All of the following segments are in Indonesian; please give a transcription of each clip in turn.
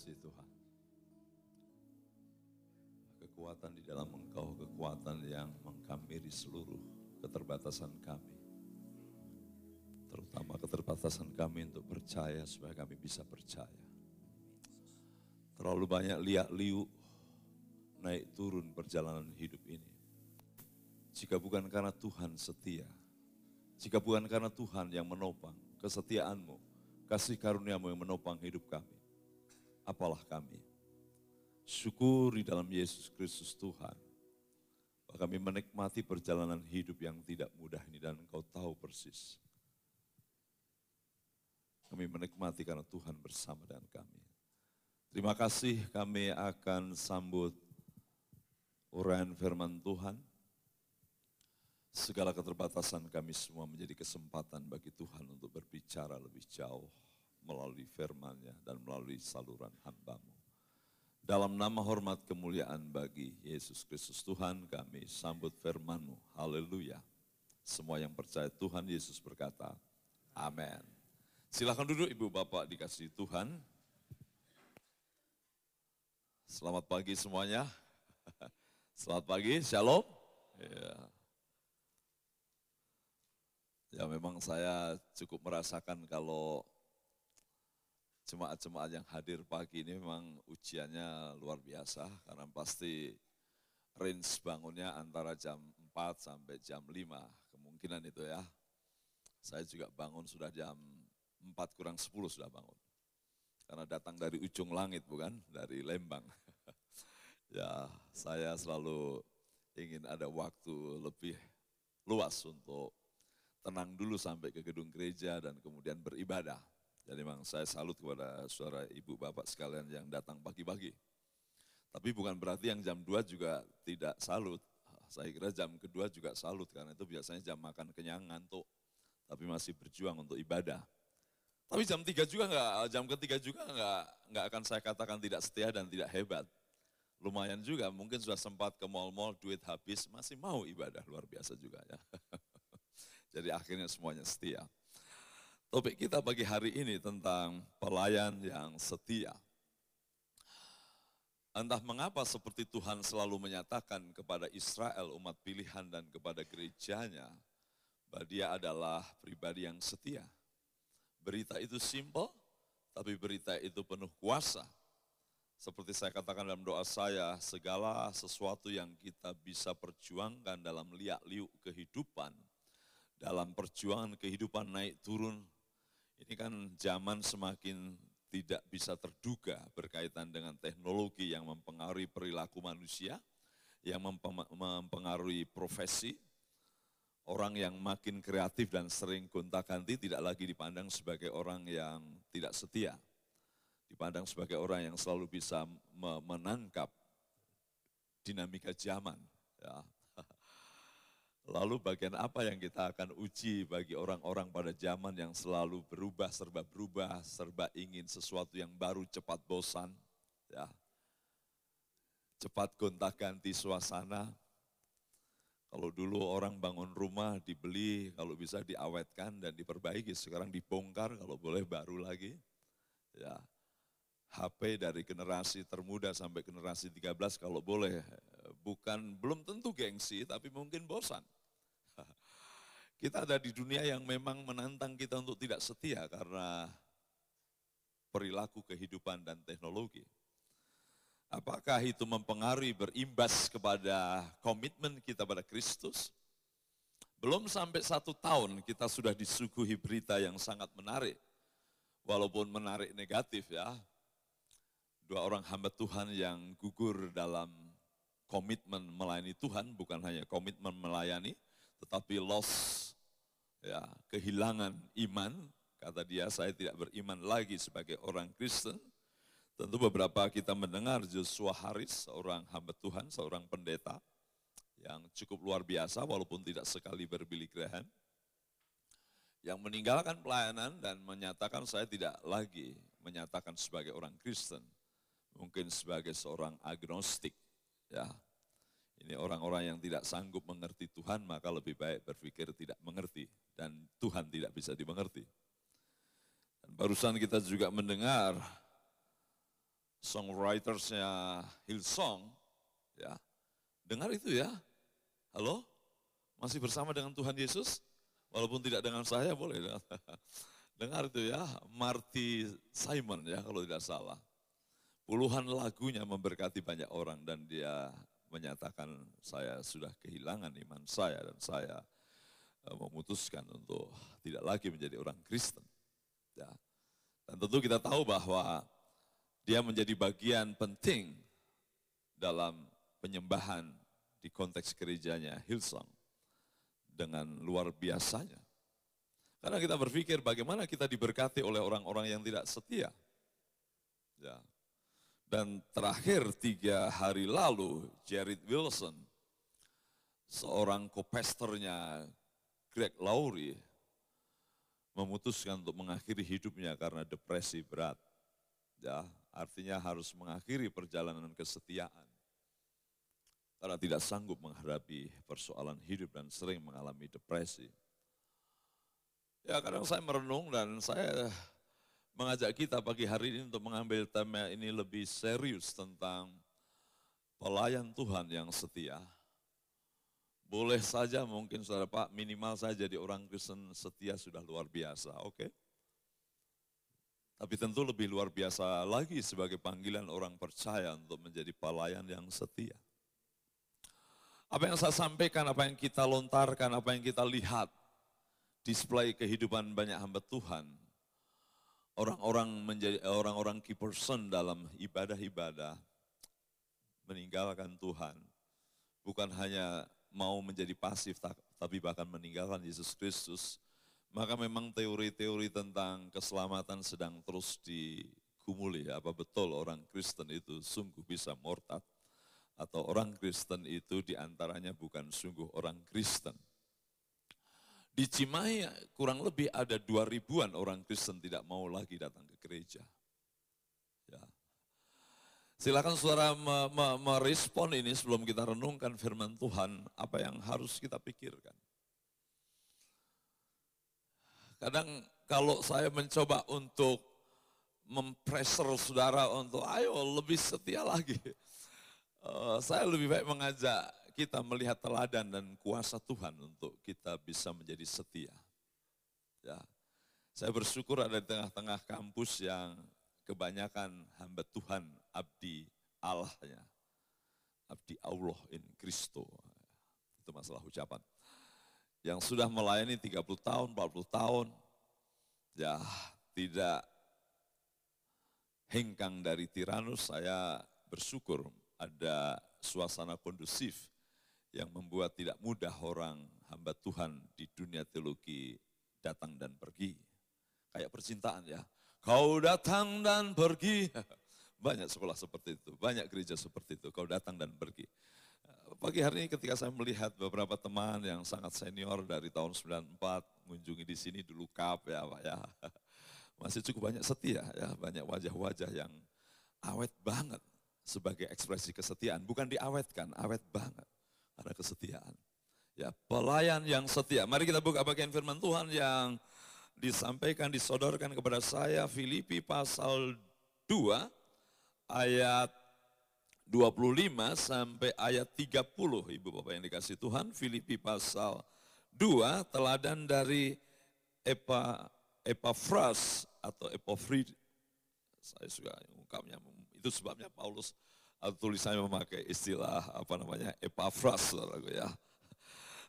kasih Tuhan. Kekuatan di dalam Engkau, kekuatan yang mengkamiri seluruh keterbatasan kami. Terutama keterbatasan kami untuk percaya supaya kami bisa percaya. Terlalu banyak liak liu naik turun perjalanan hidup ini. Jika bukan karena Tuhan setia, jika bukan karena Tuhan yang menopang kesetiaanmu, kasih karuniamu yang menopang hidup kami, apalah kami. Syukuri dalam Yesus Kristus Tuhan. Bahwa kami menikmati perjalanan hidup yang tidak mudah ini dan engkau tahu persis. Kami menikmati karena Tuhan bersama dengan kami. Terima kasih kami akan sambut uraian firman Tuhan. Segala keterbatasan kami semua menjadi kesempatan bagi Tuhan untuk berbicara lebih jauh melalui firman-Nya dan melalui saluran hambamu. Dalam nama hormat kemuliaan bagi Yesus Kristus Tuhan kami sambut firman-Mu. Haleluya. Semua yang percaya Tuhan Yesus berkata, Amin. Silahkan duduk Ibu Bapak dikasih Tuhan. Selamat pagi semuanya. Selamat pagi, Shalom. Ya. ya memang saya cukup merasakan kalau jemaat-jemaat yang hadir pagi ini memang ujiannya luar biasa karena pasti range bangunnya antara jam 4 sampai jam 5 kemungkinan itu ya. Saya juga bangun sudah jam 4 kurang 10 sudah bangun. Karena datang dari ujung langit bukan, dari Lembang. ya saya selalu ingin ada waktu lebih luas untuk tenang dulu sampai ke gedung gereja dan kemudian beribadah. Jadi memang saya salut kepada saudara ibu bapak sekalian yang datang pagi-pagi. Tapi bukan berarti yang jam 2 juga tidak salut. Saya kira jam kedua juga salut karena itu biasanya jam makan kenyang ngantuk. Tapi masih berjuang untuk ibadah. Tapi jam 3 juga enggak, jam ketiga juga enggak, enggak akan saya katakan tidak setia dan tidak hebat. Lumayan juga, mungkin sudah sempat ke mall-mall, duit habis, masih mau ibadah, luar biasa juga ya. Jadi akhirnya semuanya setia. Topik kita pagi hari ini tentang pelayan yang setia. Entah mengapa seperti Tuhan selalu menyatakan kepada Israel umat pilihan dan kepada gerejanya, bahwa dia adalah pribadi yang setia. Berita itu simple, tapi berita itu penuh kuasa. Seperti saya katakan dalam doa saya, segala sesuatu yang kita bisa perjuangkan dalam liak-liuk kehidupan, dalam perjuangan kehidupan naik turun, ini kan zaman semakin tidak bisa terduga berkaitan dengan teknologi yang mempengaruhi perilaku manusia, yang mempengaruhi profesi. Orang yang makin kreatif dan sering gonta-ganti tidak lagi dipandang sebagai orang yang tidak setia. Dipandang sebagai orang yang selalu bisa menangkap dinamika zaman. Ya, Lalu bagian apa yang kita akan uji bagi orang-orang pada zaman yang selalu berubah, serba berubah, serba ingin sesuatu yang baru, cepat bosan, ya. Cepat gonta-ganti suasana. Kalau dulu orang bangun rumah dibeli, kalau bisa diawetkan dan diperbaiki, sekarang dibongkar kalau boleh baru lagi. Ya. HP dari generasi termuda sampai generasi 13 kalau boleh bukan belum tentu gengsi tapi mungkin bosan. Kita ada di dunia yang memang menantang kita untuk tidak setia karena perilaku kehidupan dan teknologi. Apakah itu mempengaruhi berimbas kepada komitmen kita pada Kristus? Belum sampai satu tahun kita sudah disuguhi berita yang sangat menarik. Walaupun menarik negatif ya, dua orang hamba Tuhan yang gugur dalam komitmen melayani Tuhan, bukan hanya komitmen melayani, tetapi loss, ya, kehilangan iman. Kata dia, saya tidak beriman lagi sebagai orang Kristen. Tentu beberapa kita mendengar Joshua Haris, seorang hamba Tuhan, seorang pendeta, yang cukup luar biasa walaupun tidak sekali berbilik Graham, yang meninggalkan pelayanan dan menyatakan saya tidak lagi menyatakan sebagai orang Kristen mungkin sebagai seorang agnostik. Ya, ini orang-orang yang tidak sanggup mengerti Tuhan, maka lebih baik berpikir tidak mengerti dan Tuhan tidak bisa dimengerti. Dan barusan kita juga mendengar songwritersnya Hillsong, ya, dengar itu ya. Halo, masih bersama dengan Tuhan Yesus? Walaupun tidak dengan saya boleh. Dengar itu ya, Marty Simon ya kalau tidak salah. Puluhan lagunya memberkati banyak orang dan dia menyatakan saya sudah kehilangan iman saya dan saya eh, memutuskan untuk tidak lagi menjadi orang Kristen. Ya. Dan tentu kita tahu bahwa dia menjadi bagian penting dalam penyembahan di konteks gerejanya Hillsong dengan luar biasanya. Karena kita berpikir bagaimana kita diberkati oleh orang-orang yang tidak setia. Ya, dan terakhir tiga hari lalu, Jared Wilson, seorang kopesternya Greg Laurie, memutuskan untuk mengakhiri hidupnya karena depresi berat. Ya, artinya harus mengakhiri perjalanan kesetiaan. Karena tidak sanggup menghadapi persoalan hidup dan sering mengalami depresi. Ya kadang saya merenung dan saya mengajak kita pagi hari ini untuk mengambil tema ini lebih serius tentang pelayan Tuhan yang setia. Boleh saja mungkin saudara Pak minimal saya jadi orang Kristen setia sudah luar biasa, oke? Okay? Tapi tentu lebih luar biasa lagi sebagai panggilan orang percaya untuk menjadi pelayan yang setia. Apa yang saya sampaikan, apa yang kita lontarkan, apa yang kita lihat, display kehidupan banyak hamba Tuhan, orang-orang menjadi orang-orang key person dalam ibadah-ibadah meninggalkan Tuhan. Bukan hanya mau menjadi pasif tapi bahkan meninggalkan Yesus Kristus. Maka memang teori-teori tentang keselamatan sedang terus dikumuli. Apa betul orang Kristen itu sungguh bisa murtad? Atau orang Kristen itu di antaranya bukan sungguh orang Kristen? Di Cimahi kurang lebih ada dua ribuan orang Kristen tidak mau lagi datang ke gereja. Ya. Silakan saudara merespon ini sebelum kita renungkan firman Tuhan, apa yang harus kita pikirkan. Kadang kalau saya mencoba untuk mempressure saudara untuk ayo lebih setia lagi. Uh, saya lebih baik mengajak kita melihat teladan dan kuasa Tuhan untuk kita bisa menjadi setia. Ya. Saya bersyukur ada di tengah-tengah kampus yang kebanyakan hamba Tuhan, abdi Allahnya. Abdi Allah in Kristo. Itu masalah ucapan. Yang sudah melayani 30 tahun, 40 tahun, ya tidak hengkang dari tiranus, saya bersyukur ada suasana kondusif yang membuat tidak mudah orang hamba Tuhan di dunia teologi datang dan pergi. Kayak percintaan ya. Kau datang dan pergi. Banyak sekolah seperti itu, banyak gereja seperti itu. Kau datang dan pergi. Pagi hari ini ketika saya melihat beberapa teman yang sangat senior dari tahun 94 mengunjungi di sini dulu kap ya Pak ya. Masih cukup banyak setia ya, banyak wajah-wajah yang awet banget sebagai ekspresi kesetiaan. Bukan diawetkan, awet banget ada kesetiaan. Ya, pelayan yang setia. Mari kita buka bagian firman Tuhan yang disampaikan, disodorkan kepada saya Filipi pasal 2 ayat 25 sampai ayat 30. Ibu Bapak yang dikasih Tuhan, Filipi pasal 2 teladan dari Epa Epafras atau Epofrid. Saya suka ungkapnya itu sebabnya Paulus tulisannya memakai istilah apa namanya Epafras saudaraku ya.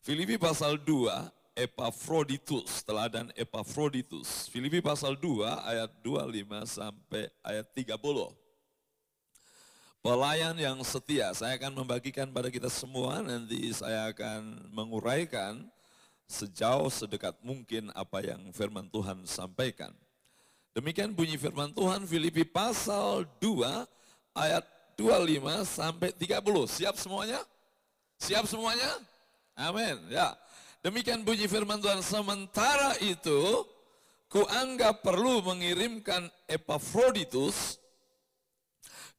Filipi pasal 2 Epafroditus, teladan Epafroditus. Filipi pasal 2 ayat 25 sampai ayat 30. Pelayan yang setia, saya akan membagikan pada kita semua, nanti saya akan menguraikan sejauh sedekat mungkin apa yang firman Tuhan sampaikan. Demikian bunyi firman Tuhan Filipi pasal 2 ayat 25 sampai 30. Siap semuanya? Siap semuanya? Amin. Ya. Demikian bunyi firman Tuhan. Sementara itu, kuanggap perlu mengirimkan Epaphroditus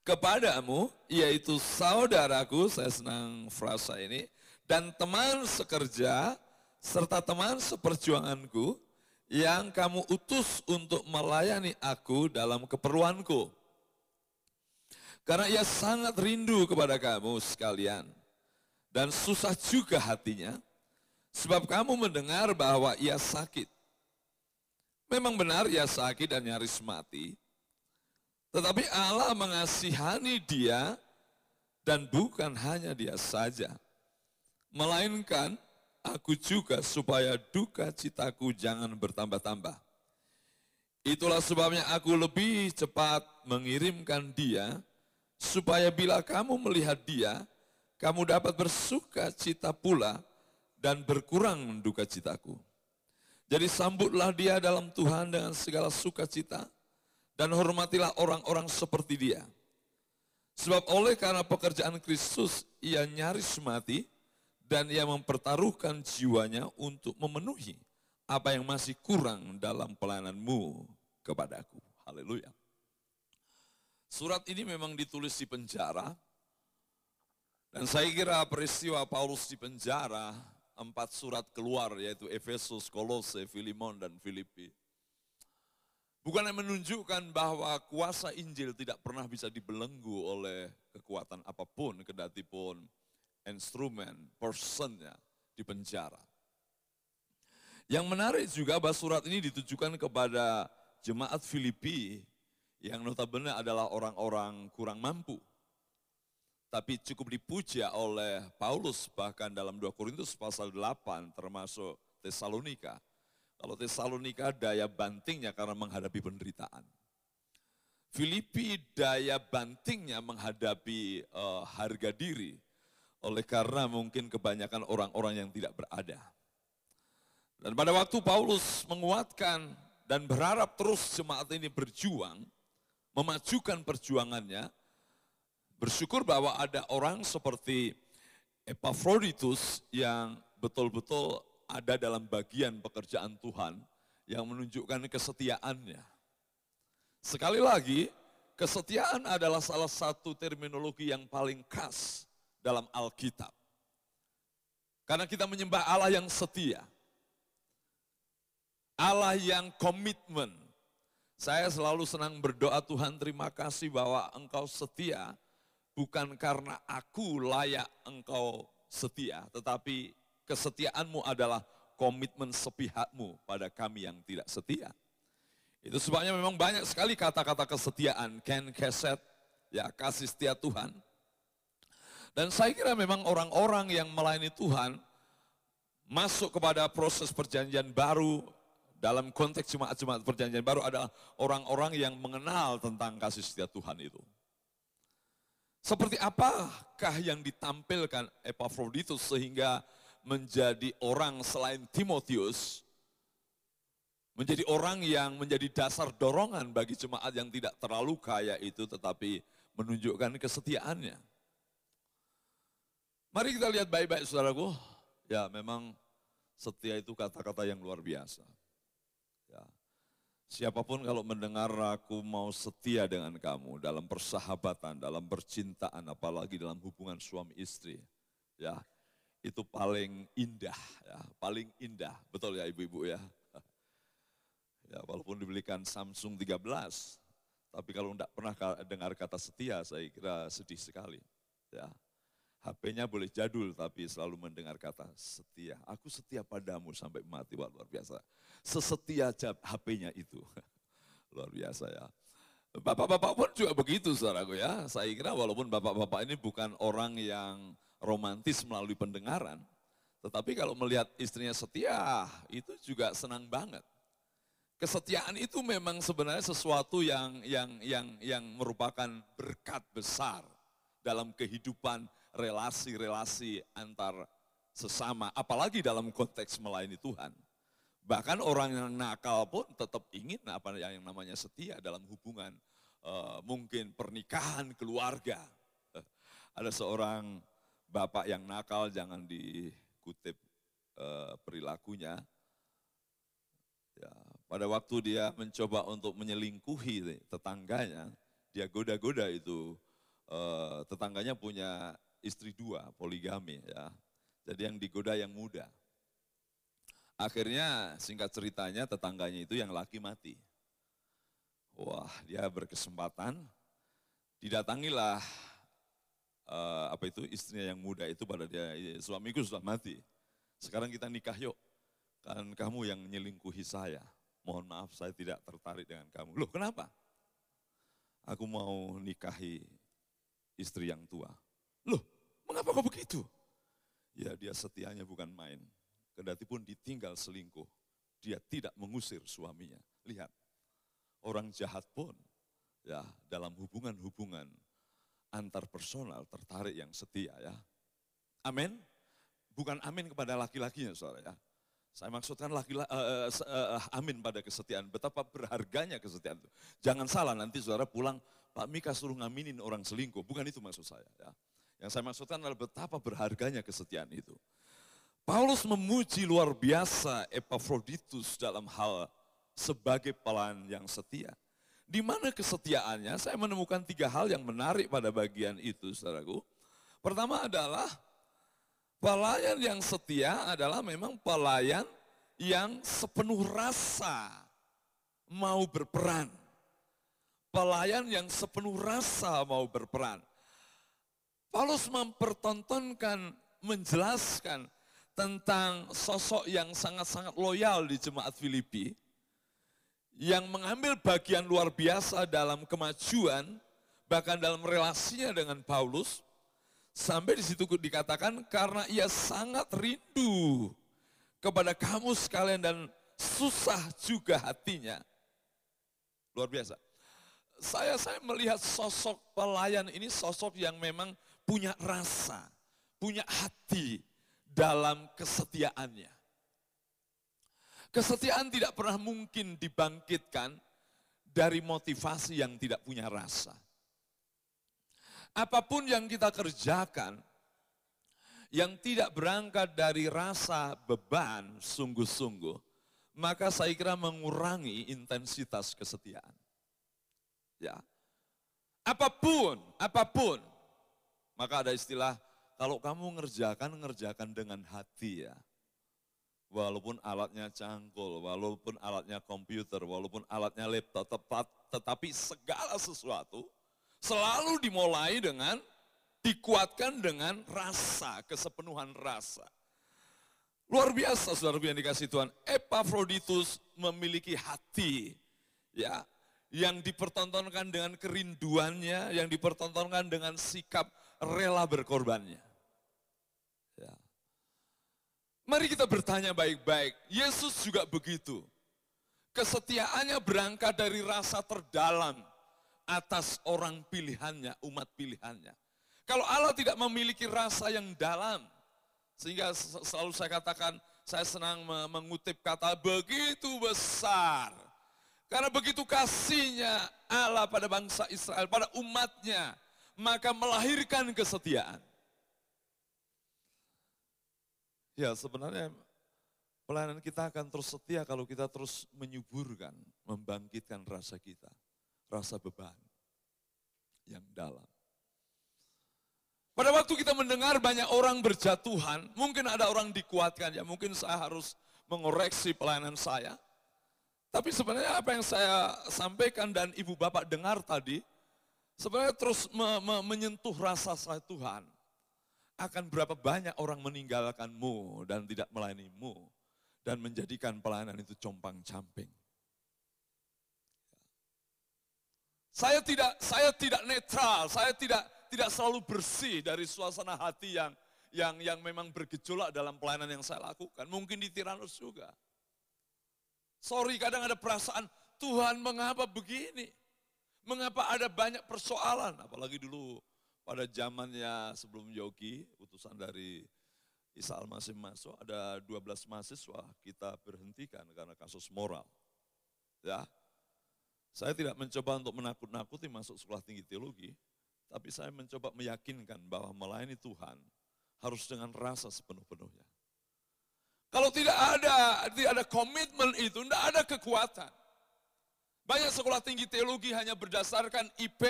kepadamu, yaitu saudaraku, saya senang frasa ini, dan teman sekerja, serta teman seperjuanganku, yang kamu utus untuk melayani aku dalam keperluanku Karena ia sangat rindu kepada kamu sekalian. Dan susah juga hatinya, sebab kamu mendengar bahwa ia sakit. Memang benar ia sakit dan nyaris mati, tetapi Allah mengasihani dia dan bukan hanya dia saja. Melainkan aku juga supaya duka citaku jangan bertambah-tambah. Itulah sebabnya aku lebih cepat mengirimkan dia, supaya bila kamu melihat dia, kamu dapat bersuka cita pula dan berkurang duka citaku. Jadi sambutlah dia dalam Tuhan dengan segala sukacita, dan hormatilah orang-orang seperti dia. Sebab oleh karena pekerjaan Kristus ia nyaris mati dan ia mempertaruhkan jiwanya untuk memenuhi apa yang masih kurang dalam pelayananmu kepadaku. Haleluya. Surat ini memang ditulis di penjara dan saya kira peristiwa Paulus di penjara empat surat keluar yaitu Efesus, Kolose, Filimon dan Filipi Bukan yang menunjukkan bahwa kuasa Injil tidak pernah bisa dibelenggu oleh kekuatan apa pun, kedati pun instrumen, personnya di penjara. Yang menarik juga bahwa surat ini ditujukan kepada jemaat Filipi yang notabene adalah orang-orang kurang mampu. Tapi cukup dipuja oleh Paulus bahkan dalam 2 Korintus pasal 8 termasuk Tesalonika kalau Tesalonika daya bantingnya karena menghadapi penderitaan. Filipi daya bantingnya menghadapi uh, harga diri oleh karena mungkin kebanyakan orang-orang yang tidak berada. Dan pada waktu Paulus menguatkan dan berharap terus jemaat ini berjuang, memajukan perjuangannya, bersyukur bahwa ada orang seperti Epaphroditus yang betul-betul ada dalam bagian pekerjaan Tuhan yang menunjukkan kesetiaannya. Sekali lagi, kesetiaan adalah salah satu terminologi yang paling khas dalam Alkitab. Karena kita menyembah Allah yang setia. Allah yang komitmen. Saya selalu senang berdoa Tuhan terima kasih bahwa engkau setia bukan karena aku layak engkau setia, tetapi kesetiaanmu adalah komitmen sepihakmu pada kami yang tidak setia. Itu sebabnya memang banyak sekali kata-kata kesetiaan, Ken Keset, ya kasih setia Tuhan. Dan saya kira memang orang-orang yang melayani Tuhan masuk kepada proses perjanjian baru dalam konteks jemaat-jemaat perjanjian baru adalah orang-orang yang mengenal tentang kasih setia Tuhan itu. Seperti apakah yang ditampilkan Epaphroditus sehingga menjadi orang selain Timotius, menjadi orang yang menjadi dasar dorongan bagi jemaat yang tidak terlalu kaya itu tetapi menunjukkan kesetiaannya. Mari kita lihat baik-baik saudaraku. Ya memang setia itu kata-kata yang luar biasa. Siapa pun kalau mendengar aku mau setia dengan kamu dalam persahabatan, dalam percintaan, apalagi dalam hubungan suami istri. Ya, itu paling indah, ya, paling indah. Betul ya ibu-ibu ya. Ya, walaupun dibelikan Samsung 13, tapi kalau tidak pernah dengar kata setia, saya kira sedih sekali. Ya, HP-nya boleh jadul, tapi selalu mendengar kata setia. Aku setia padamu sampai mati, Wah, luar biasa. Sesetia HP-nya itu, luar biasa ya. Bapak-bapak pun juga begitu, saudaraku ya. Saya kira walaupun bapak-bapak ini bukan orang yang romantis melalui pendengaran. Tetapi kalau melihat istrinya setia, itu juga senang banget. Kesetiaan itu memang sebenarnya sesuatu yang yang yang yang merupakan berkat besar dalam kehidupan relasi-relasi antar sesama, apalagi dalam konteks melayani Tuhan. Bahkan orang yang nakal pun tetap ingin apa yang namanya setia dalam hubungan uh, mungkin pernikahan, keluarga. Ada seorang bapak yang nakal jangan dikutip uh, perilakunya. Ya, pada waktu dia mencoba untuk menyelingkuhi tetangganya, dia goda-goda itu uh, tetangganya punya istri dua, poligami ya. Jadi yang digoda yang muda. Akhirnya singkat ceritanya tetangganya itu yang laki mati. Wah dia berkesempatan, Didatangilah uh, apa itu istrinya yang muda itu pada dia, suamiku sudah mati. Sekarang kita nikah yuk. Kan kamu yang nyelingkuhi saya. Mohon maaf saya tidak tertarik dengan kamu. Loh kenapa? Aku mau nikahi istri yang tua. Loh mengapa kok begitu? Ya dia setianya bukan main. Kendati pun ditinggal selingkuh. Dia tidak mengusir suaminya. Lihat, orang jahat pun ya dalam hubungan-hubungan antar personal tertarik yang setia ya. Amin. Bukan amin kepada laki-lakinya saudara ya. Saya maksudkan laki, uh, uh, uh, amin pada kesetiaan. Betapa berharganya kesetiaan itu. Jangan salah nanti saudara pulang, Pak Mika suruh ngaminin orang selingkuh. Bukan itu maksud saya. Ya. Yang saya maksudkan adalah betapa berharganya kesetiaan itu. Paulus memuji luar biasa Epaphroditus dalam hal sebagai pelayan yang setia. Di mana kesetiaannya? Saya menemukan tiga hal yang menarik pada bagian itu, saudaraku. Pertama adalah pelayan yang setia adalah memang pelayan yang sepenuh rasa mau berperan. Pelayan yang sepenuh rasa mau berperan. Paulus mempertontonkan, menjelaskan tentang sosok yang sangat-sangat loyal di jemaat Filipi yang mengambil bagian luar biasa dalam kemajuan, bahkan dalam relasinya dengan Paulus, sampai di situ dikatakan karena ia sangat rindu kepada kamu sekalian dan susah juga hatinya. Luar biasa. Saya saya melihat sosok pelayan ini sosok yang memang punya rasa, punya hati dalam kesetiaannya. Kesetiaan tidak pernah mungkin dibangkitkan dari motivasi yang tidak punya rasa. Apa pun yang kita kerjakan, yang tidak berangkat dari rasa beban sungguh-sungguh, maka saya kira mengurangi intensitas kesetiaan. Ya. Apa pun, apa pun. Maka ada istilah, kalau kamu ngerjakan, ngerjakan dengan hati ya walaupun alatnya cangkul, walaupun alatnya komputer, walaupun alatnya laptop, tepat, tetapi segala sesuatu selalu dimulai dengan dikuatkan dengan rasa, kesepenuhan rasa. Luar biasa saudara yang dikasih Tuhan. Epaphroditus memiliki hati ya yang dipertontonkan dengan kerinduannya, yang dipertontonkan dengan sikap rela berkorbannya. Mari kita bertanya baik-baik. Yesus juga begitu. Kesetiaannya berangkat dari rasa terdalam atas orang pilihannya, umat pilihannya. Kalau Allah tidak memiliki rasa yang dalam, sehingga selalu saya katakan, saya senang mengutip kata begitu besar. Karena begitu kasihnya Allah pada bangsa Israel, pada umatnya, maka melahirkan kesetiaan. Ya sebenarnya pelayanan kita akan terus setia kalau kita terus menyuburkan, membangkitkan rasa kita, rasa beban yang dalam. Pada waktu kita mendengar banyak orang berjatuhan, mungkin ada orang dikuatkan ya, mungkin saya harus mengoreksi pelayanan saya. Tapi sebenarnya apa yang saya sampaikan dan ibu bapak dengar tadi, sebenarnya terus me me menyentuh rasa saya Tuhan akan berapa banyak orang meninggalkanmu dan tidak melayanimu dan menjadikan pelayanan itu compang camping. Saya tidak saya tidak netral, saya tidak tidak selalu bersih dari suasana hati yang yang yang memang bergejolak dalam pelayanan yang saya lakukan. Mungkin di Tiranus juga. Sorry kadang ada perasaan Tuhan mengapa begini? Mengapa ada banyak persoalan? Apalagi dulu pada zamannya sebelum Yogi, utusan dari Isa Al-Masih masuk, ada 12 mahasiswa kita berhentikan karena kasus moral. Ya, saya tidak mencoba untuk menakut-nakuti masuk sekolah tinggi teologi, tapi saya mencoba meyakinkan bahwa melayani Tuhan harus dengan rasa sepenuh-penuhnya. Kalau tidak ada, tidak ada komitmen itu, tidak ada kekuatan. Banyak sekolah tinggi teologi hanya berdasarkan IP,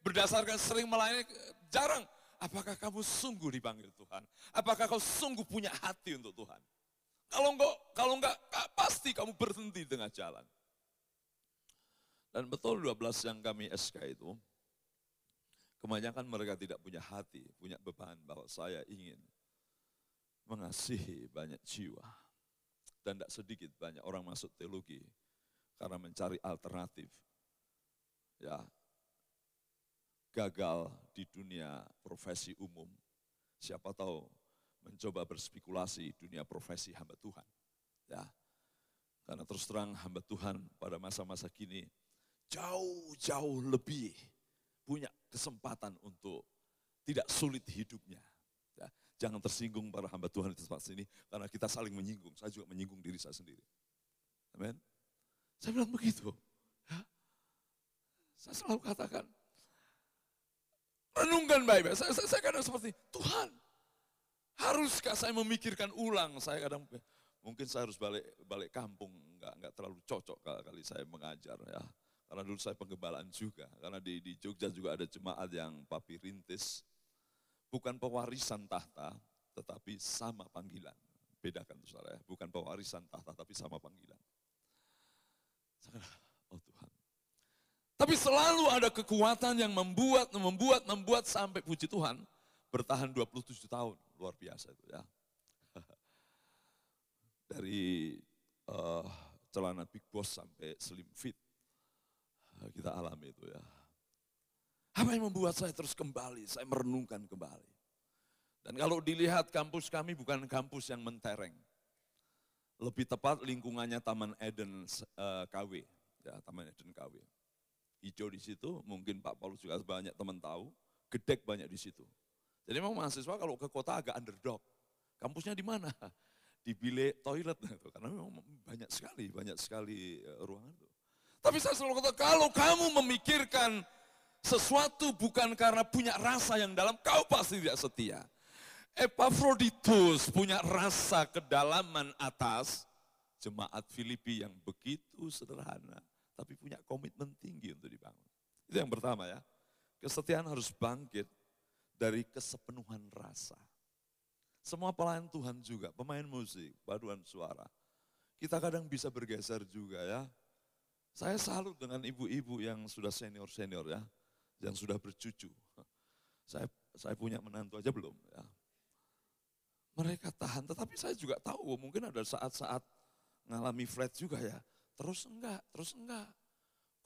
berdasarkan sering melayani, jarang. Apakah kamu sungguh dipanggil Tuhan? Apakah kau sungguh punya hati untuk Tuhan? Kalau enggak, kalau enggak pasti kamu berhenti di tengah jalan. Dan betul 12 yang kami SK itu, Kebanyakan mereka tidak punya hati, punya beban bahwa saya ingin mengasihi banyak jiwa. Dan tidak sedikit banyak orang masuk teologi karena mencari alternatif. Ya, gagal di dunia profesi umum. Siapa tahu mencoba berspekulasi dunia profesi hamba Tuhan. Ya, karena terus terang hamba Tuhan pada masa-masa kini jauh-jauh lebih punya kesempatan untuk tidak sulit hidupnya. Ya, jangan tersinggung para hamba Tuhan di tempat sini, karena kita saling menyinggung. Saya juga menyinggung diri saya sendiri. Amin. Saya bilang begitu. Ya. Saya selalu katakan, renungkan baik-baik. Saya, saya, saya kadang seperti, Tuhan, haruskah saya memikirkan ulang? Saya kadang, mungkin saya harus balik balik kampung, enggak, enggak terlalu cocok kali saya mengajar ya. Karena dulu saya penggembalaan juga, karena di, di Jogja juga ada jemaat yang papi rintis. Bukan pewarisan tahta, tetapi sama panggilan. Bedakan tuh saudara ya, bukan pewarisan tahta, tapi sama panggilan. Oh Tuhan. Tapi selalu ada kekuatan yang membuat, membuat, membuat sampai puji Tuhan bertahan 27 tahun. Luar biasa itu ya. Dari uh, celana big boss sampai slim fit kita alami itu ya. Apa yang membuat saya terus kembali, saya merenungkan kembali. Dan kalau dilihat kampus kami bukan kampus yang mentereng. Lebih tepat lingkungannya Taman Eden uh, eh, KW, ya Taman Eden KW. Hijau di situ, mungkin Pak Paulus juga banyak teman tahu, gedek banyak di situ. Jadi memang mahasiswa kalau ke kota agak underdog. Kampusnya di mana? Di bilik toilet, karena memang banyak sekali, banyak sekali eh, ruangan itu. Tapi saya selalu kata, kalau kamu memikirkan sesuatu bukan karena punya rasa yang dalam, kau pasti tidak setia. Epaphroditus punya rasa kedalaman atas jemaat Filipi yang begitu sederhana, tapi punya komitmen tinggi untuk dibangun. Itu yang pertama ya. Kesetiaan harus bangkit dari kesepenuhan rasa. Semua pelayan Tuhan juga, pemain musik, paduan suara. Kita kadang bisa bergeser juga ya, saya salut dengan ibu-ibu yang sudah senior-senior ya, yang sudah bercucu. Saya saya punya menantu aja belum ya. Mereka tahan, tetapi saya juga tahu mungkin ada saat-saat ngalami flat juga ya. Terus enggak, terus enggak.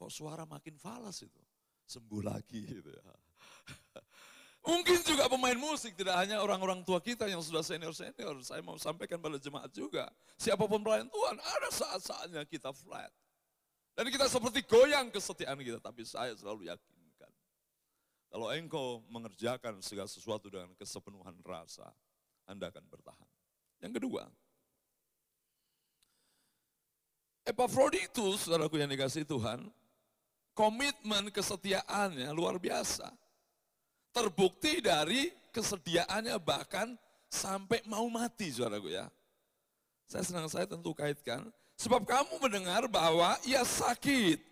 Kok suara makin falas itu? Sembuh lagi gitu ya. Mungkin juga pemain musik, tidak hanya orang-orang tua kita yang sudah senior-senior. Saya mau sampaikan pada jemaat juga. Siapa pun pelayan Tuhan, ada saat-saatnya kita flat. Dan kita seperti goyang kesetiaan kita, tapi saya selalu yakinkan. Kalau engkau mengerjakan segala sesuatu dengan kesepenuhan rasa, Anda akan bertahan. Yang kedua, Epaphroditus, saudaraku yang dikasih Tuhan, komitmen kesetiaannya luar biasa. Terbukti dari kesediaannya bahkan sampai mau mati, saudaraku ya. Saya senang saya tentu kaitkan Sebab kamu mendengar bahwa ia sakit.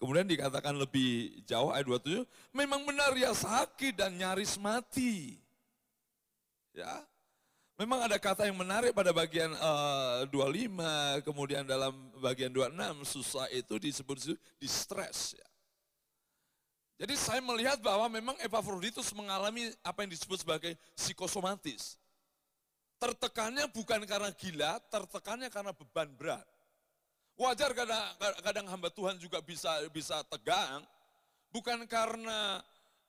Kemudian dikatakan lebih jauh ayat 27, memang benar ia sakit dan nyaris mati. Ya, Memang ada kata yang menarik pada bagian uh, eh, 25, kemudian dalam bagian 26, susah itu disebut distress. Ya. Jadi saya melihat bahwa memang Epaphroditus mengalami apa yang disebut sebagai psikosomatis. Tertekannya bukan karena gila, tertekannya karena beban berat. Wajar kadang, kadang hamba Tuhan juga bisa bisa tegang, bukan karena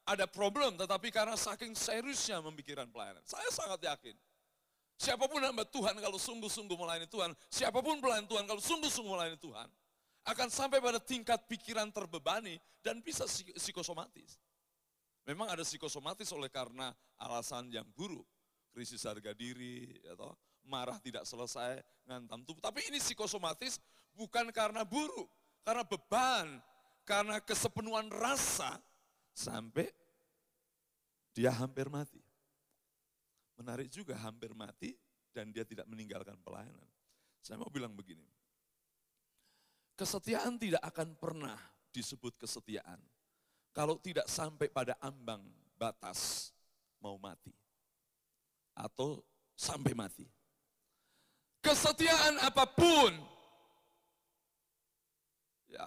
ada problem, tetapi karena saking seriusnya memikirkan pelayanan. Saya sangat yakin. Siapa pun hamba Tuhan kalau sungguh-sungguh melayani Tuhan, siapa pun pelayan Tuhan kalau sungguh-sungguh melayani Tuhan, akan sampai pada tingkat pikiran terbebani dan bisa psikosomatis. Memang ada psikosomatis oleh karena alasan yang buruk krisis harga diri, atau ya marah tidak selesai, ngantam tubuh. Tapi ini psikosomatis bukan karena buruk, karena beban, karena kesepenuhan rasa, sampai dia hampir mati. Menarik juga hampir mati dan dia tidak meninggalkan pelayanan. Saya mau bilang begini, kesetiaan tidak akan pernah disebut kesetiaan kalau tidak sampai pada ambang batas mau mati atau sampai mati. Kesetiaan apa pun, ya,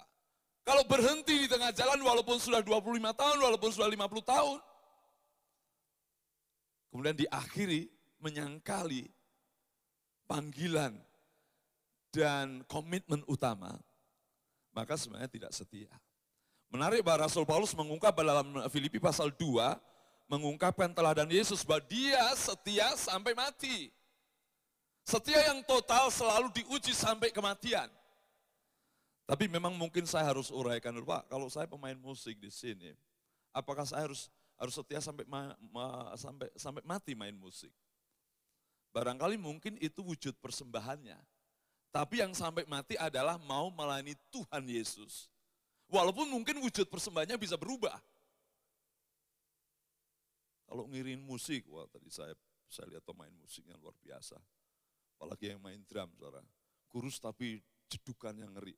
Kalau berhenti di tengah jalan walaupun sudah 25 tahun, walaupun sudah 50 tahun. Kemudian diakhiri menyangkali panggilan dan komitmen utama, maka sebenarnya tidak setia. Menarik bahwa Rasul Paulus mengungkap dalam Filipi pasal 2, mengungkapkan teladan Yesus bahwa dia setia sampai mati. Setia yang total selalu diuji sampai kematian. Tapi memang mungkin saya harus uraikan Pak, kalau saya pemain musik di sini, apakah saya harus harus setia sampai ma, ma, sampai sampai mati main musik? Barangkali mungkin itu wujud persembahannya. Tapi yang sampai mati adalah mau melayani Tuhan Yesus. Walaupun mungkin wujud persembahannya bisa berubah. Kalau ngirin musik, wah tadi saya saya lihat pemain musiknya luar biasa. Apalagi yang main drum, saudara. Kurus tapi jedukannya ngeri.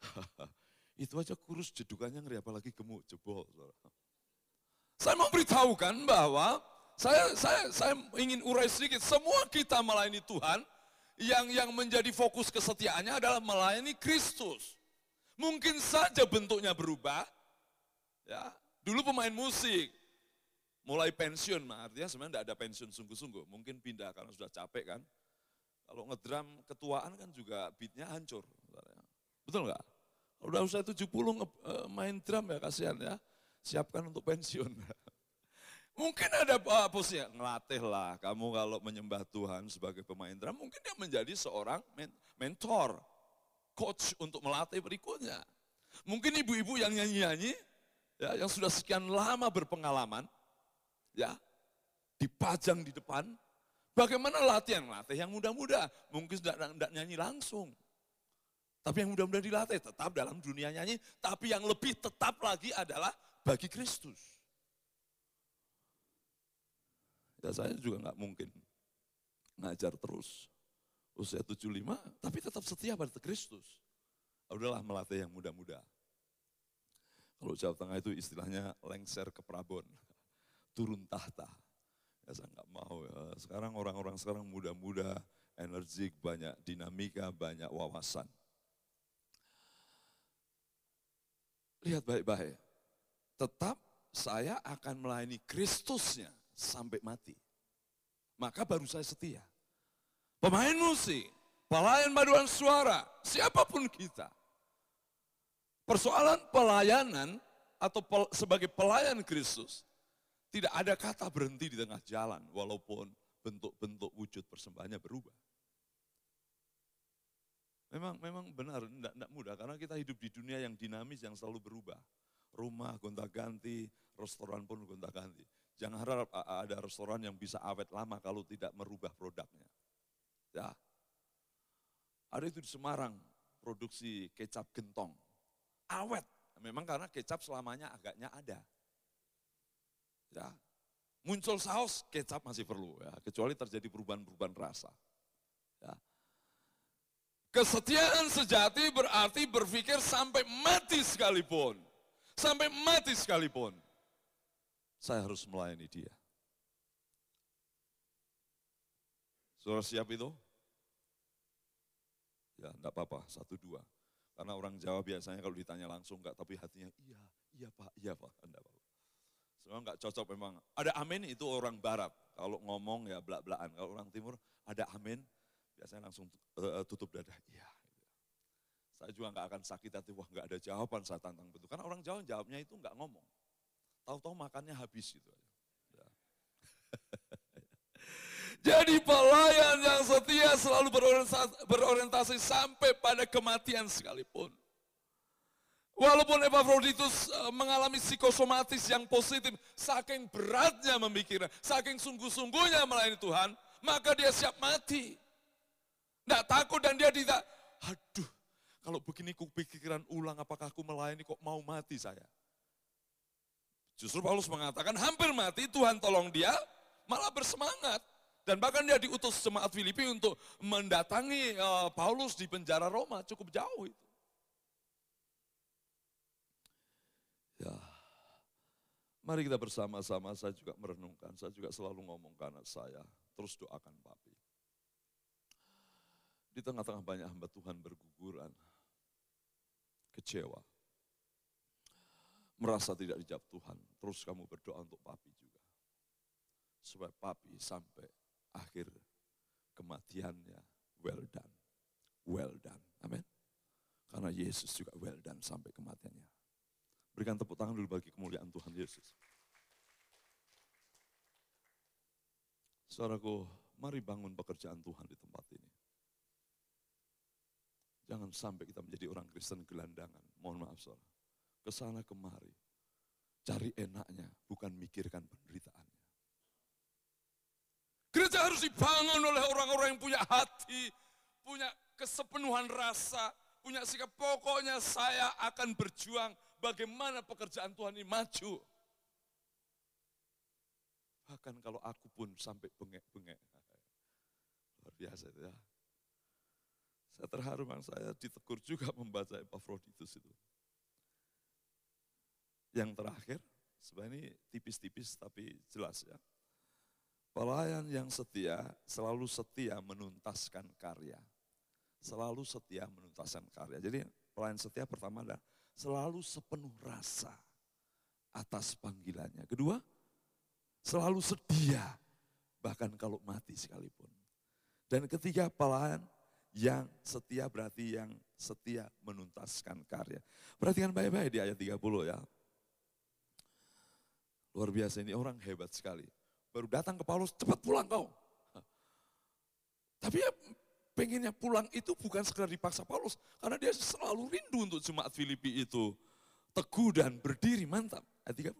Itu aja kurus jedukannya ngeri, apalagi gemuk, jebol. Saya mau beritahukan bahwa saya, saya, saya ingin urai sedikit, semua kita melayani Tuhan, yang yang menjadi fokus kesetiaannya adalah melayani Kristus. Mungkin saja bentuknya berubah, ya. Dulu pemain musik, mulai pensiun, artinya sebenarnya tidak ada pensiun sungguh-sungguh, mungkin pindah karena sudah capek kan. Kalau ngedram ketuaan kan juga beatnya hancur. Betul nggak? Udah usia 70 eh, main drum ya kasihan ya. Siapkan untuk pensiun. Mungkin ada uh, posisi ngelatih lah. Kamu kalau menyembah Tuhan sebagai pemain drum, mungkin dia menjadi seorang mentor, coach untuk melatih berikutnya. Mungkin ibu-ibu yang nyanyi-nyanyi, ya, yang sudah sekian lama berpengalaman, ya, dipajang di depan, Bagaimana latihan? Latih yang muda-muda. Mungkin tidak nyanyi langsung. Tapi yang mudah-mudah dilatih tetap dalam dunia nyanyi. Tapi yang lebih tetap lagi adalah bagi Kristus. Ya saya juga nggak mungkin ngajar terus. Usia 75, tapi tetap setia pada Kristus. Udahlah melatih yang muda-muda. Kalau Jawa Tengah itu istilahnya lengser ke Prabon. Turun tahta. Ya saya nggak mau ya. Sekarang orang-orang sekarang muda-muda, energik, banyak dinamika, banyak wawasan. Lihat baik-baik. Tetap saya akan melayani Kristusnya sampai mati. Maka baru saya setia. Pemain musik, pelayan paduan suara, siapa pun kita. Persoalan pelayanan atau pel, sebagai pelayan Kristus tidak ada kata berhenti di tengah jalan, walaupun bentuk-bentuk wujud persembahannya berubah. Memang memang benar, tidak, mudah, karena kita hidup di dunia yang dinamis, yang selalu berubah. Rumah gonta-ganti, restoran pun gonta-ganti. Jangan harap ada restoran yang bisa awet lama kalau tidak merubah produknya. Ya. Ada itu di Semarang, produksi kecap gentong. Awet, memang karena kecap selamanya agaknya ada. Ya. Muncul saus, kecap masih perlu ya, kecuali terjadi perubahan-perubahan rasa. Ya. Kesetiaan sejati berarti berpikir sampai mati sekalipun. Sampai mati sekalipun. Saya harus melayani dia. Saudara siap itu? Ya, enggak apa-apa, satu dua. Karena orang Jawa biasanya kalau ditanya langsung enggak, tapi hatinya iya, iya Pak, iya Pak, enggak apa-apa. Semua nggak cocok memang. Ada amin itu orang barat. Kalau ngomong ya belak-belakan. Kalau orang timur ada amin, biasanya langsung uh, tutup dada. Iya. Saya juga nggak akan sakit hati, wah nggak ada jawaban saat tantang betul. Karena orang Jawa jawabnya itu nggak ngomong. Tahu-tahu makannya habis gitu aja. Ya. Jadi pelayan yang setia selalu berorientasi, berorientasi sampai pada kematian sekalipun. Walaupun Epaphroditus eh, mengalami psikosomatis yang positif, saking beratnya memikirkan, saking sungguh-sungguhnya melayani Tuhan, maka dia siap mati. Tidak takut dan dia tidak, aduh, kalau begini ku pikiran ulang apakah aku melayani kok mau mati saya. Justru Paulus mengatakan hampir mati, Tuhan tolong dia, malah bersemangat. Dan bahkan dia diutus jemaat Filipi untuk mendatangi eh, Paulus di penjara Roma, cukup jauh itu. Ya, mari kita bersama-sama, saya juga merenungkan, saya juga selalu ngomong karena saya, terus doakan papi. Di tengah-tengah banyak hamba Tuhan berguguran, kecewa, merasa tidak dijawab Tuhan, terus kamu berdoa untuk papi juga. Supaya papi sampai akhir kematiannya well done. Well done. Amin. Karena Yesus juga well done sampai kematiannya. Berikan tepuk tangan dulu bagi kemuliaan Tuhan Yesus. Saudaraku, mari bangun pekerjaan Tuhan di tempat ini. Jangan sampai kita menjadi orang Kristen gelandangan. Mohon maaf saudara. Ke sana kemari. Cari enaknya, bukan mikirkan penderitaannya. Gereja harus dibangun oleh orang-orang yang punya hati, punya kesepenuhan rasa, punya sikap pokoknya saya akan berjuang bagaimana pekerjaan Tuhan ini maju. Bahkan kalau aku pun sampai bengek-bengek. Luar biasa itu ya. Saya terharu bang, saya ditegur juga membaca Epaphroditus itu. Yang terakhir, sebenarnya tipis-tipis tapi jelas ya. Pelayan yang setia selalu setia menuntaskan karya. Selalu setia menuntaskan karya. Jadi pelayan setia pertama adalah selalu sepenuh rasa atas panggilannya. Kedua, selalu sedia bahkan kalau mati sekalipun. Dan ketiga pelayan yang setia berarti yang setia menuntaskan karya. Perhatikan baik-baik di ayat 30 ya. Luar biasa ini orang hebat sekali. Baru datang ke Paulus, cepat pulang kau. Tapi ya pengennya pulang itu bukan sekedar dipaksa Paulus. Karena dia selalu rindu untuk jemaat Filipi itu. Teguh dan berdiri, mantap. Ayat 30.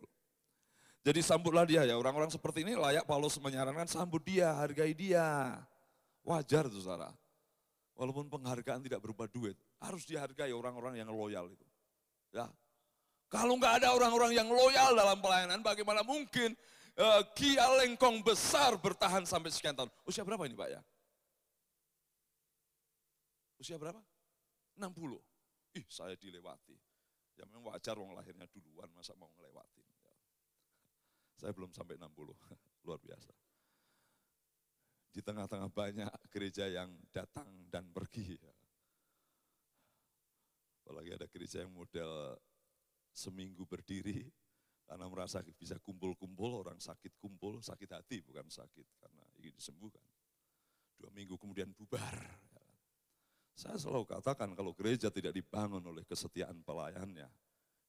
Jadi sambutlah dia ya, orang-orang seperti ini layak Paulus menyarankan sambut dia, hargai dia. Wajar tuh saudara. Walaupun penghargaan tidak berupa duit, harus dihargai orang-orang yang loyal itu. Ya. Kalau nggak ada orang-orang yang loyal dalam pelayanan, bagaimana mungkin uh, Kia Lengkong besar bertahan sampai sekian tahun? Usia berapa ini Pak ya? Usia berapa? 60. Ih, saya dilewati. Ya memang wajar wong lahirnya duluan, masa mau ngelewatin. Ya. Saya belum sampai 60, luar biasa di tengah-tengah banyak gereja yang datang dan pergi. Ya. Apalagi ada gereja yang model seminggu berdiri karena merasa bisa kumpul-kumpul, orang sakit kumpul, sakit hati bukan sakit karena ingin disembuhkan. Dua minggu kemudian bubar. Ya. Saya selalu katakan kalau gereja tidak dibangun oleh kesetiaan pelayannya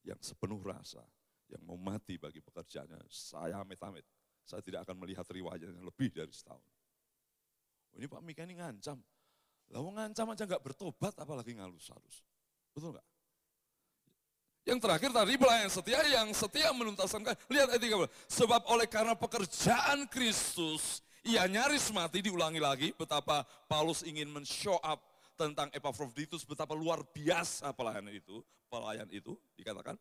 yang sepenuh rasa, yang mau mati bagi pekerjaannya, saya amit-amit. Saya tidak akan melihat riwayatnya lebih dari setahun. Ini Pak Mika ini ngancam. Lalu ngancam aja nggak bertobat apalagi ngalus halus. Betul nggak? Yang terakhir tadi pelayan setia, yang setia menuntaskan. Lihat ayat 30. Sebab oleh karena pekerjaan Kristus, ia nyaris mati, diulangi lagi. Betapa Paulus ingin men-show up tentang Epaphroditus, betapa luar biasa pelayan itu, pelayan itu dikatakan.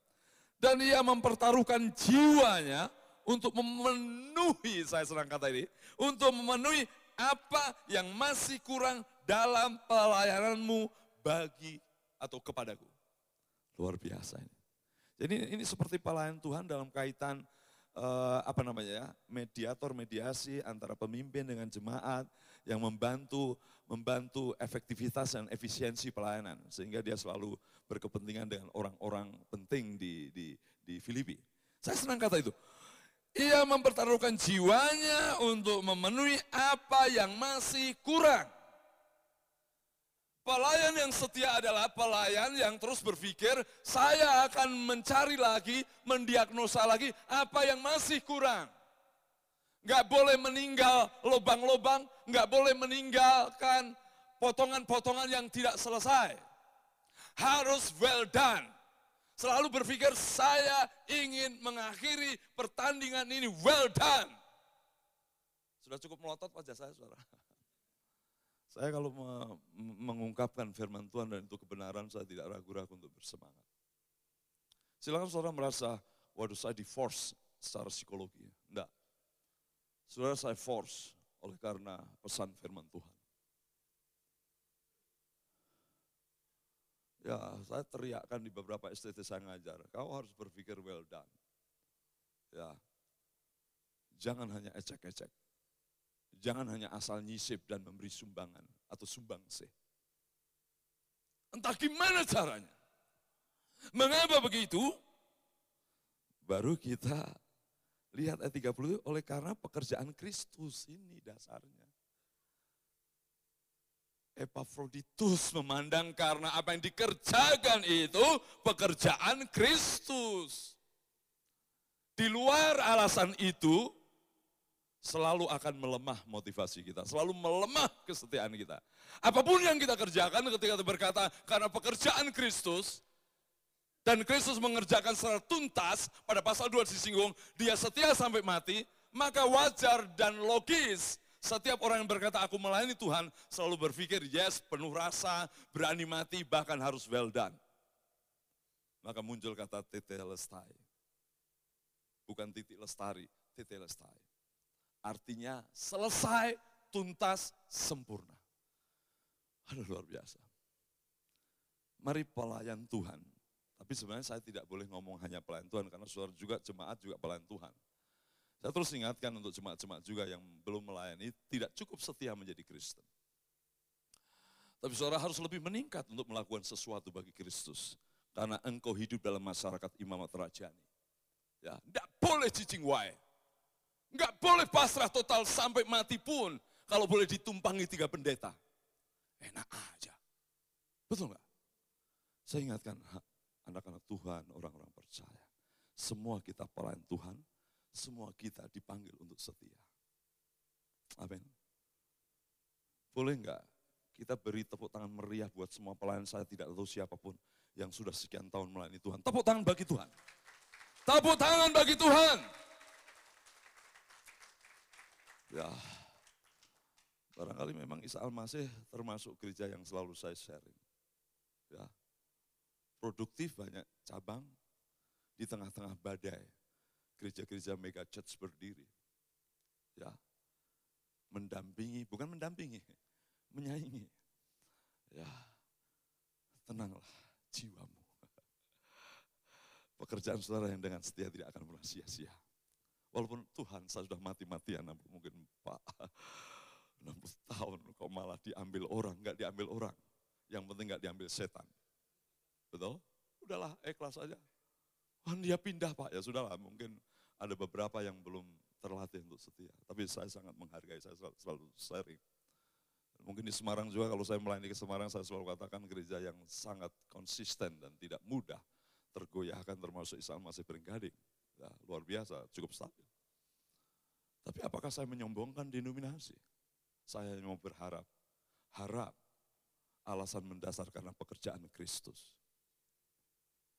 Dan ia mempertaruhkan jiwanya untuk memenuhi, saya senang kata ini, untuk memenuhi apa yang masih kurang dalam pelayananmu bagi atau kepadaku. Luar biasa ini. Jadi ini seperti pelayan Tuhan dalam kaitan uh, apa namanya ya, mediator mediasi antara pemimpin dengan jemaat yang membantu membantu efektivitas dan efisiensi pelayanan sehingga dia selalu berkepentingan dengan orang-orang penting di di di Filipi. Saya senang kata itu. Ia mempertaruhkan jiwanya untuk memenuhi apa yang masih kurang. Pelayan yang setia adalah pelayan yang terus berpikir, saya akan mencari lagi, mendiagnosa lagi apa yang masih kurang. Gak boleh meninggal lubang-lubang, gak boleh meninggalkan potongan-potongan yang tidak selesai. Harus well done selalu berpikir saya ingin mengakhiri pertandingan ini well done. Sudah cukup melotot wajah saya saudara. Saya kalau mengungkapkan firman Tuhan dan itu kebenaran saya tidak ragu-ragu untuk bersemangat. Silakan saudara merasa, waduh saya di force secara psikologi. Enggak. Saudara saya force oleh karena pesan firman Tuhan. Ya, saya teriakkan di beberapa STT saya ngajar, kau harus berpikir well done. Ya, jangan hanya ecek-ecek. Jangan hanya asal nyisip dan memberi sumbangan atau sumbang sih. Entah gimana caranya. Mengapa begitu? Baru kita lihat ayat 30 oleh karena pekerjaan Kristus ini dasarnya. Epafroditus memandang karena apa yang dikerjakan itu pekerjaan Kristus. Di luar alasan itu, selalu akan melemah motivasi kita, selalu melemah kesetiaan kita. Apa pun yang kita kerjakan ketika berkata karena pekerjaan Kristus, dan Kristus mengerjakan secara tuntas pada pasal 2 disinggung, dia setia sampai mati, maka wajar dan logis setiap orang yang berkata aku melayani Tuhan selalu berpikir yes, penuh rasa, berani mati, bahkan harus well done. Maka muncul kata tete lestai. Bukan titik lestari, tete lestai. Artinya selesai, tuntas, sempurna. Aduh luar biasa. Mari pelayan Tuhan. Tapi sebenarnya saya tidak boleh ngomong hanya pelayan Tuhan, karena saudara juga jemaat juga pelayan Tuhan. Saya terus ingatkan untuk jemaat-jemaat juga yang belum melayani, tidak cukup setia menjadi Kristen. Tapi saudara harus lebih meningkat untuk melakukan sesuatu bagi Kristus. Karena engkau hidup dalam masyarakat imamat rajani. Ya, tidak boleh cicing wae. Enggak boleh pasrah total sampai mati pun. Kalau boleh ditumpangi tiga pendeta. Enak aja. Betul enggak? Saya ingatkan anak-anak Tuhan, orang-orang percaya. Semua kita pelayan Tuhan, semua kita dipanggil untuk setia. Amin. Boleh enggak kita beri tepuk tangan meriah buat semua pelayan saya tidak tahu siapa pun yang sudah sekian tahun melayani Tuhan. Tepuk tangan bagi Tuhan. Tepuk tangan bagi Tuhan. Ya, barangkali memang Isa Al-Masih termasuk gereja yang selalu saya sharing. Ya, produktif banyak cabang di tengah-tengah badai gereja-gereja mega church berdiri. Ya. Mendampingi, bukan mendampingi, menyaingi. Ya. Tenanglah jiwamu. Pekerjaan saudara yang dengan setia tidak akan pernah sia-sia. Walaupun Tuhan saya sudah mati-matian, mungkin Pak 60 tahun kok malah diambil orang, nggak diambil orang. Yang penting nggak diambil setan. Betul? Udahlah, ikhlas aja. Oh dia pindah Pak, ya sudahlah mungkin ada beberapa yang belum terlatih untuk setia. Tapi saya sangat menghargai, saya selalu sharing. Mungkin di Semarang juga kalau saya melayani ke Semarang saya selalu katakan gereja yang sangat konsisten dan tidak mudah tergoyahkan termasuk Islam masih Beringgading. Ya, luar biasa, cukup stabil. Tapi apakah saya menyombongkan denominasi? Saya mau berharap, harap alasan mendasar karena pekerjaan Kristus.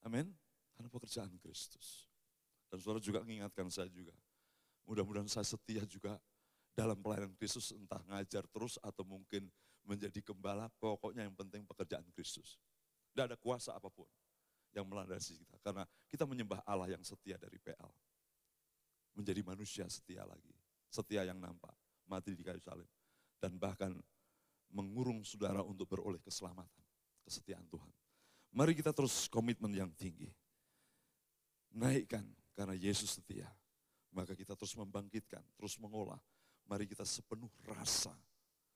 Amin. Karena pekerjaan Kristus. Dan saudara juga mengingatkan saya juga. Mudah-mudahan saya setia juga dalam pelayanan Kristus entah ngajar terus atau mungkin menjadi gembala, pokoknya yang penting pekerjaan Kristus. Tidak ada kuasa apa pun yang melandasi kita. Karena kita menyembah Allah yang setia dari PL. Menjadi manusia setia lagi. Setia yang nampak, mati di kayu salib. Dan bahkan mengurung saudara untuk beroleh keselamatan, kesetiaan Tuhan. Mari kita terus komitmen yang tinggi naikkan karena Yesus setia. Maka kita terus membangkitkan, terus mengolah. Mari kita sepenuh rasa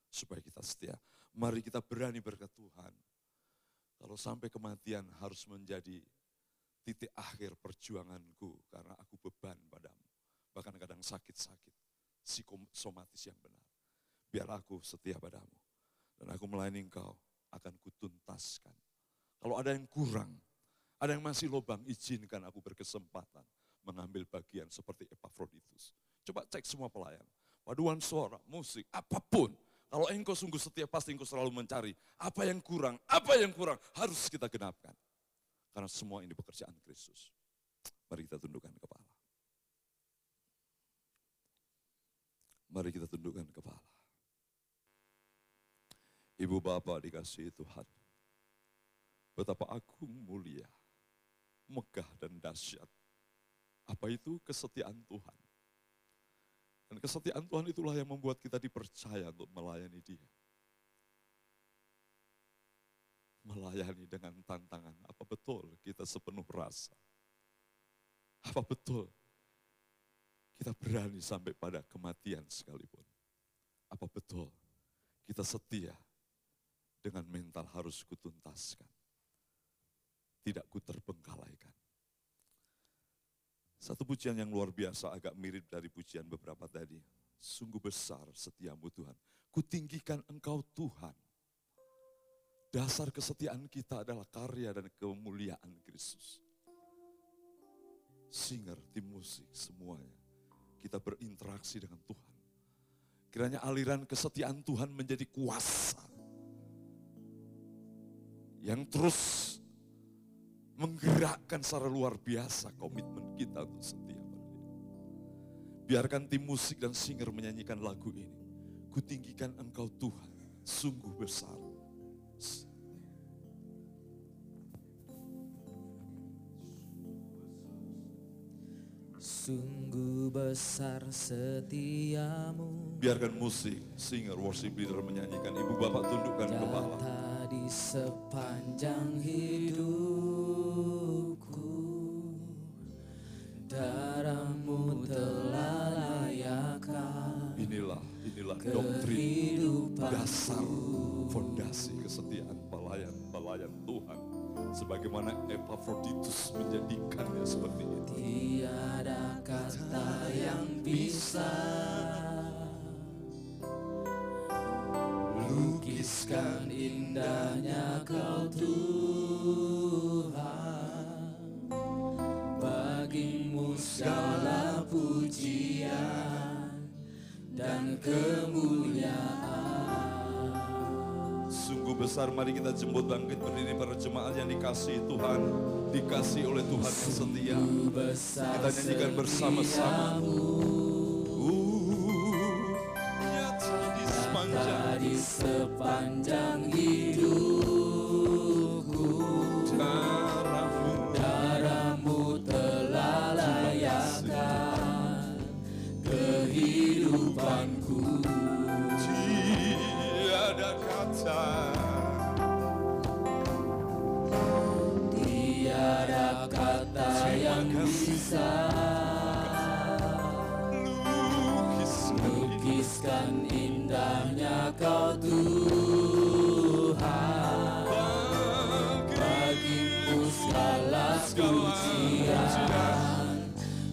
supaya kita setia. Mari kita berani berkat Tuhan. Kalau sampai kematian harus menjadi titik akhir perjuanganku karena aku beban padamu. Bahkan kadang sakit-sakit, psikosomatis yang benar. Biar aku setia padamu. Dan aku melayani engkau akan kutuntaskan. Kalau ada yang kurang, ada yang masih lubang, izinkan aku berkesempatan mengambil bagian seperti Epafroditus. Coba cek semua pelayan. Paduan suara, musik, apa pun. Kalau engkau sungguh setia, pasti engkau selalu mencari. Apa yang kurang, apa yang kurang, harus kita genapkan. Karena semua ini pekerjaan Kristus. Mari kita tundukkan kepala. Mari kita tundukkan kepala. Ibu Bapak dikasih Tuhan. Betapa agung mulia megah dan dahsyat. Apa itu kesetiaan Tuhan? Dan kesetiaan Tuhan itulah yang membuat kita dipercaya untuk melayani dia. Melayani dengan tantangan. Apa betul kita sepenuh rasa? Apa betul kita berani sampai pada kematian sekalipun? Apa betul kita setia dengan mental harus kutuntaskan? Tidak ku terbengkalaikan. Satu pujian yang luar biasa agak mirip dari pujian beberapa tadi. Sungguh besar setiamu Tuhan. Kutinggikan engkau Tuhan. Dasar kesetiaan kita adalah karya dan kemuliaan Kristus. Singer, tim musik, semuanya. Kita berinteraksi dengan Tuhan. Kiranya aliran kesetiaan Tuhan menjadi kuasa. Yang terus menggerakkan secara luar biasa komitmen kita untuk setia pada dia. Biarkan tim musik dan singer menyanyikan lagu ini. Kutinggikan engkau Tuhan, sungguh besar. Sungguh besar setiamu Biarkan musik, singer, worship leader menyanyikan. Ibu bapak tundukkan kepala. Nyata di sepanjang hidupku dasar fondasi kesetiaan pelayan-pelayan Tuhan. Sebagaimana Epaphroditus menjadikannya seperti itu. Tiada kata yang bisa Lukiskan indahnya kau Tuhan Bagimu segala pujian dan kemuliaan besar mari kita jemput bangkit berdiri para jemaat yang dikasih Tuhan. Dikasih oleh Tuhan yang setia. Kita nyanyikan bersama-sama. Uh, nyata di sepanjang Lukiskan indahnya kau Tuhan Bagimu segala pujian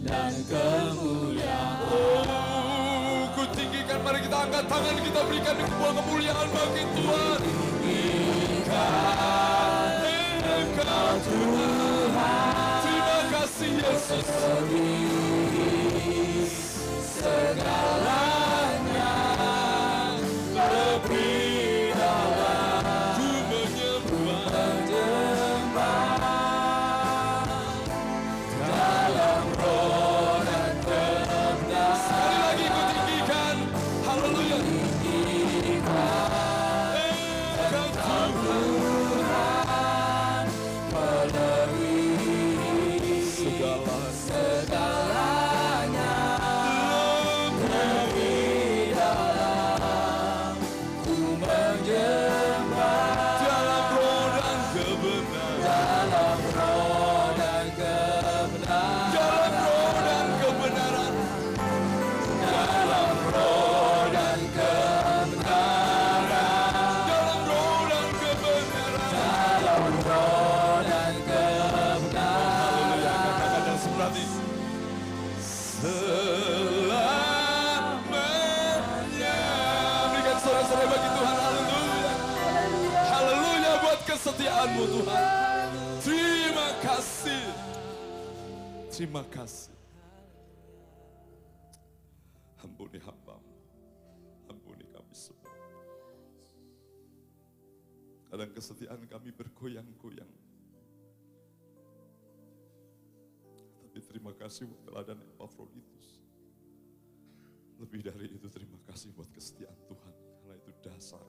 dan kemuliaan Oh, ku tinggikan mari kita angkat tangan kita berikan kemuliaan bagi Tuhan. Kesetiaan kami bergoyang-goyang. Tapi terima kasih buat teladan Epaphroditus. Lebih dari itu terima kasih buat kesetiaan Tuhan. Karena itu dasar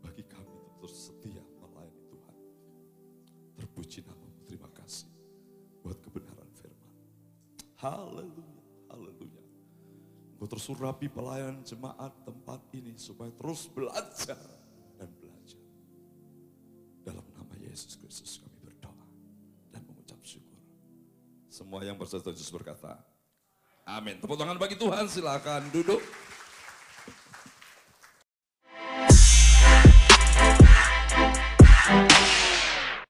bagi kami untuk terus setia melayani Tuhan. Terpuji namamu, terima kasih buat kebenaran firman. Haleluya, haleluya. Engkau terus urapi pelayanan jemaat tempat ini supaya terus belajar. Semua yang bersetuju berkata, Amin. Tepuk tangan bagi Tuhan, silakan duduk.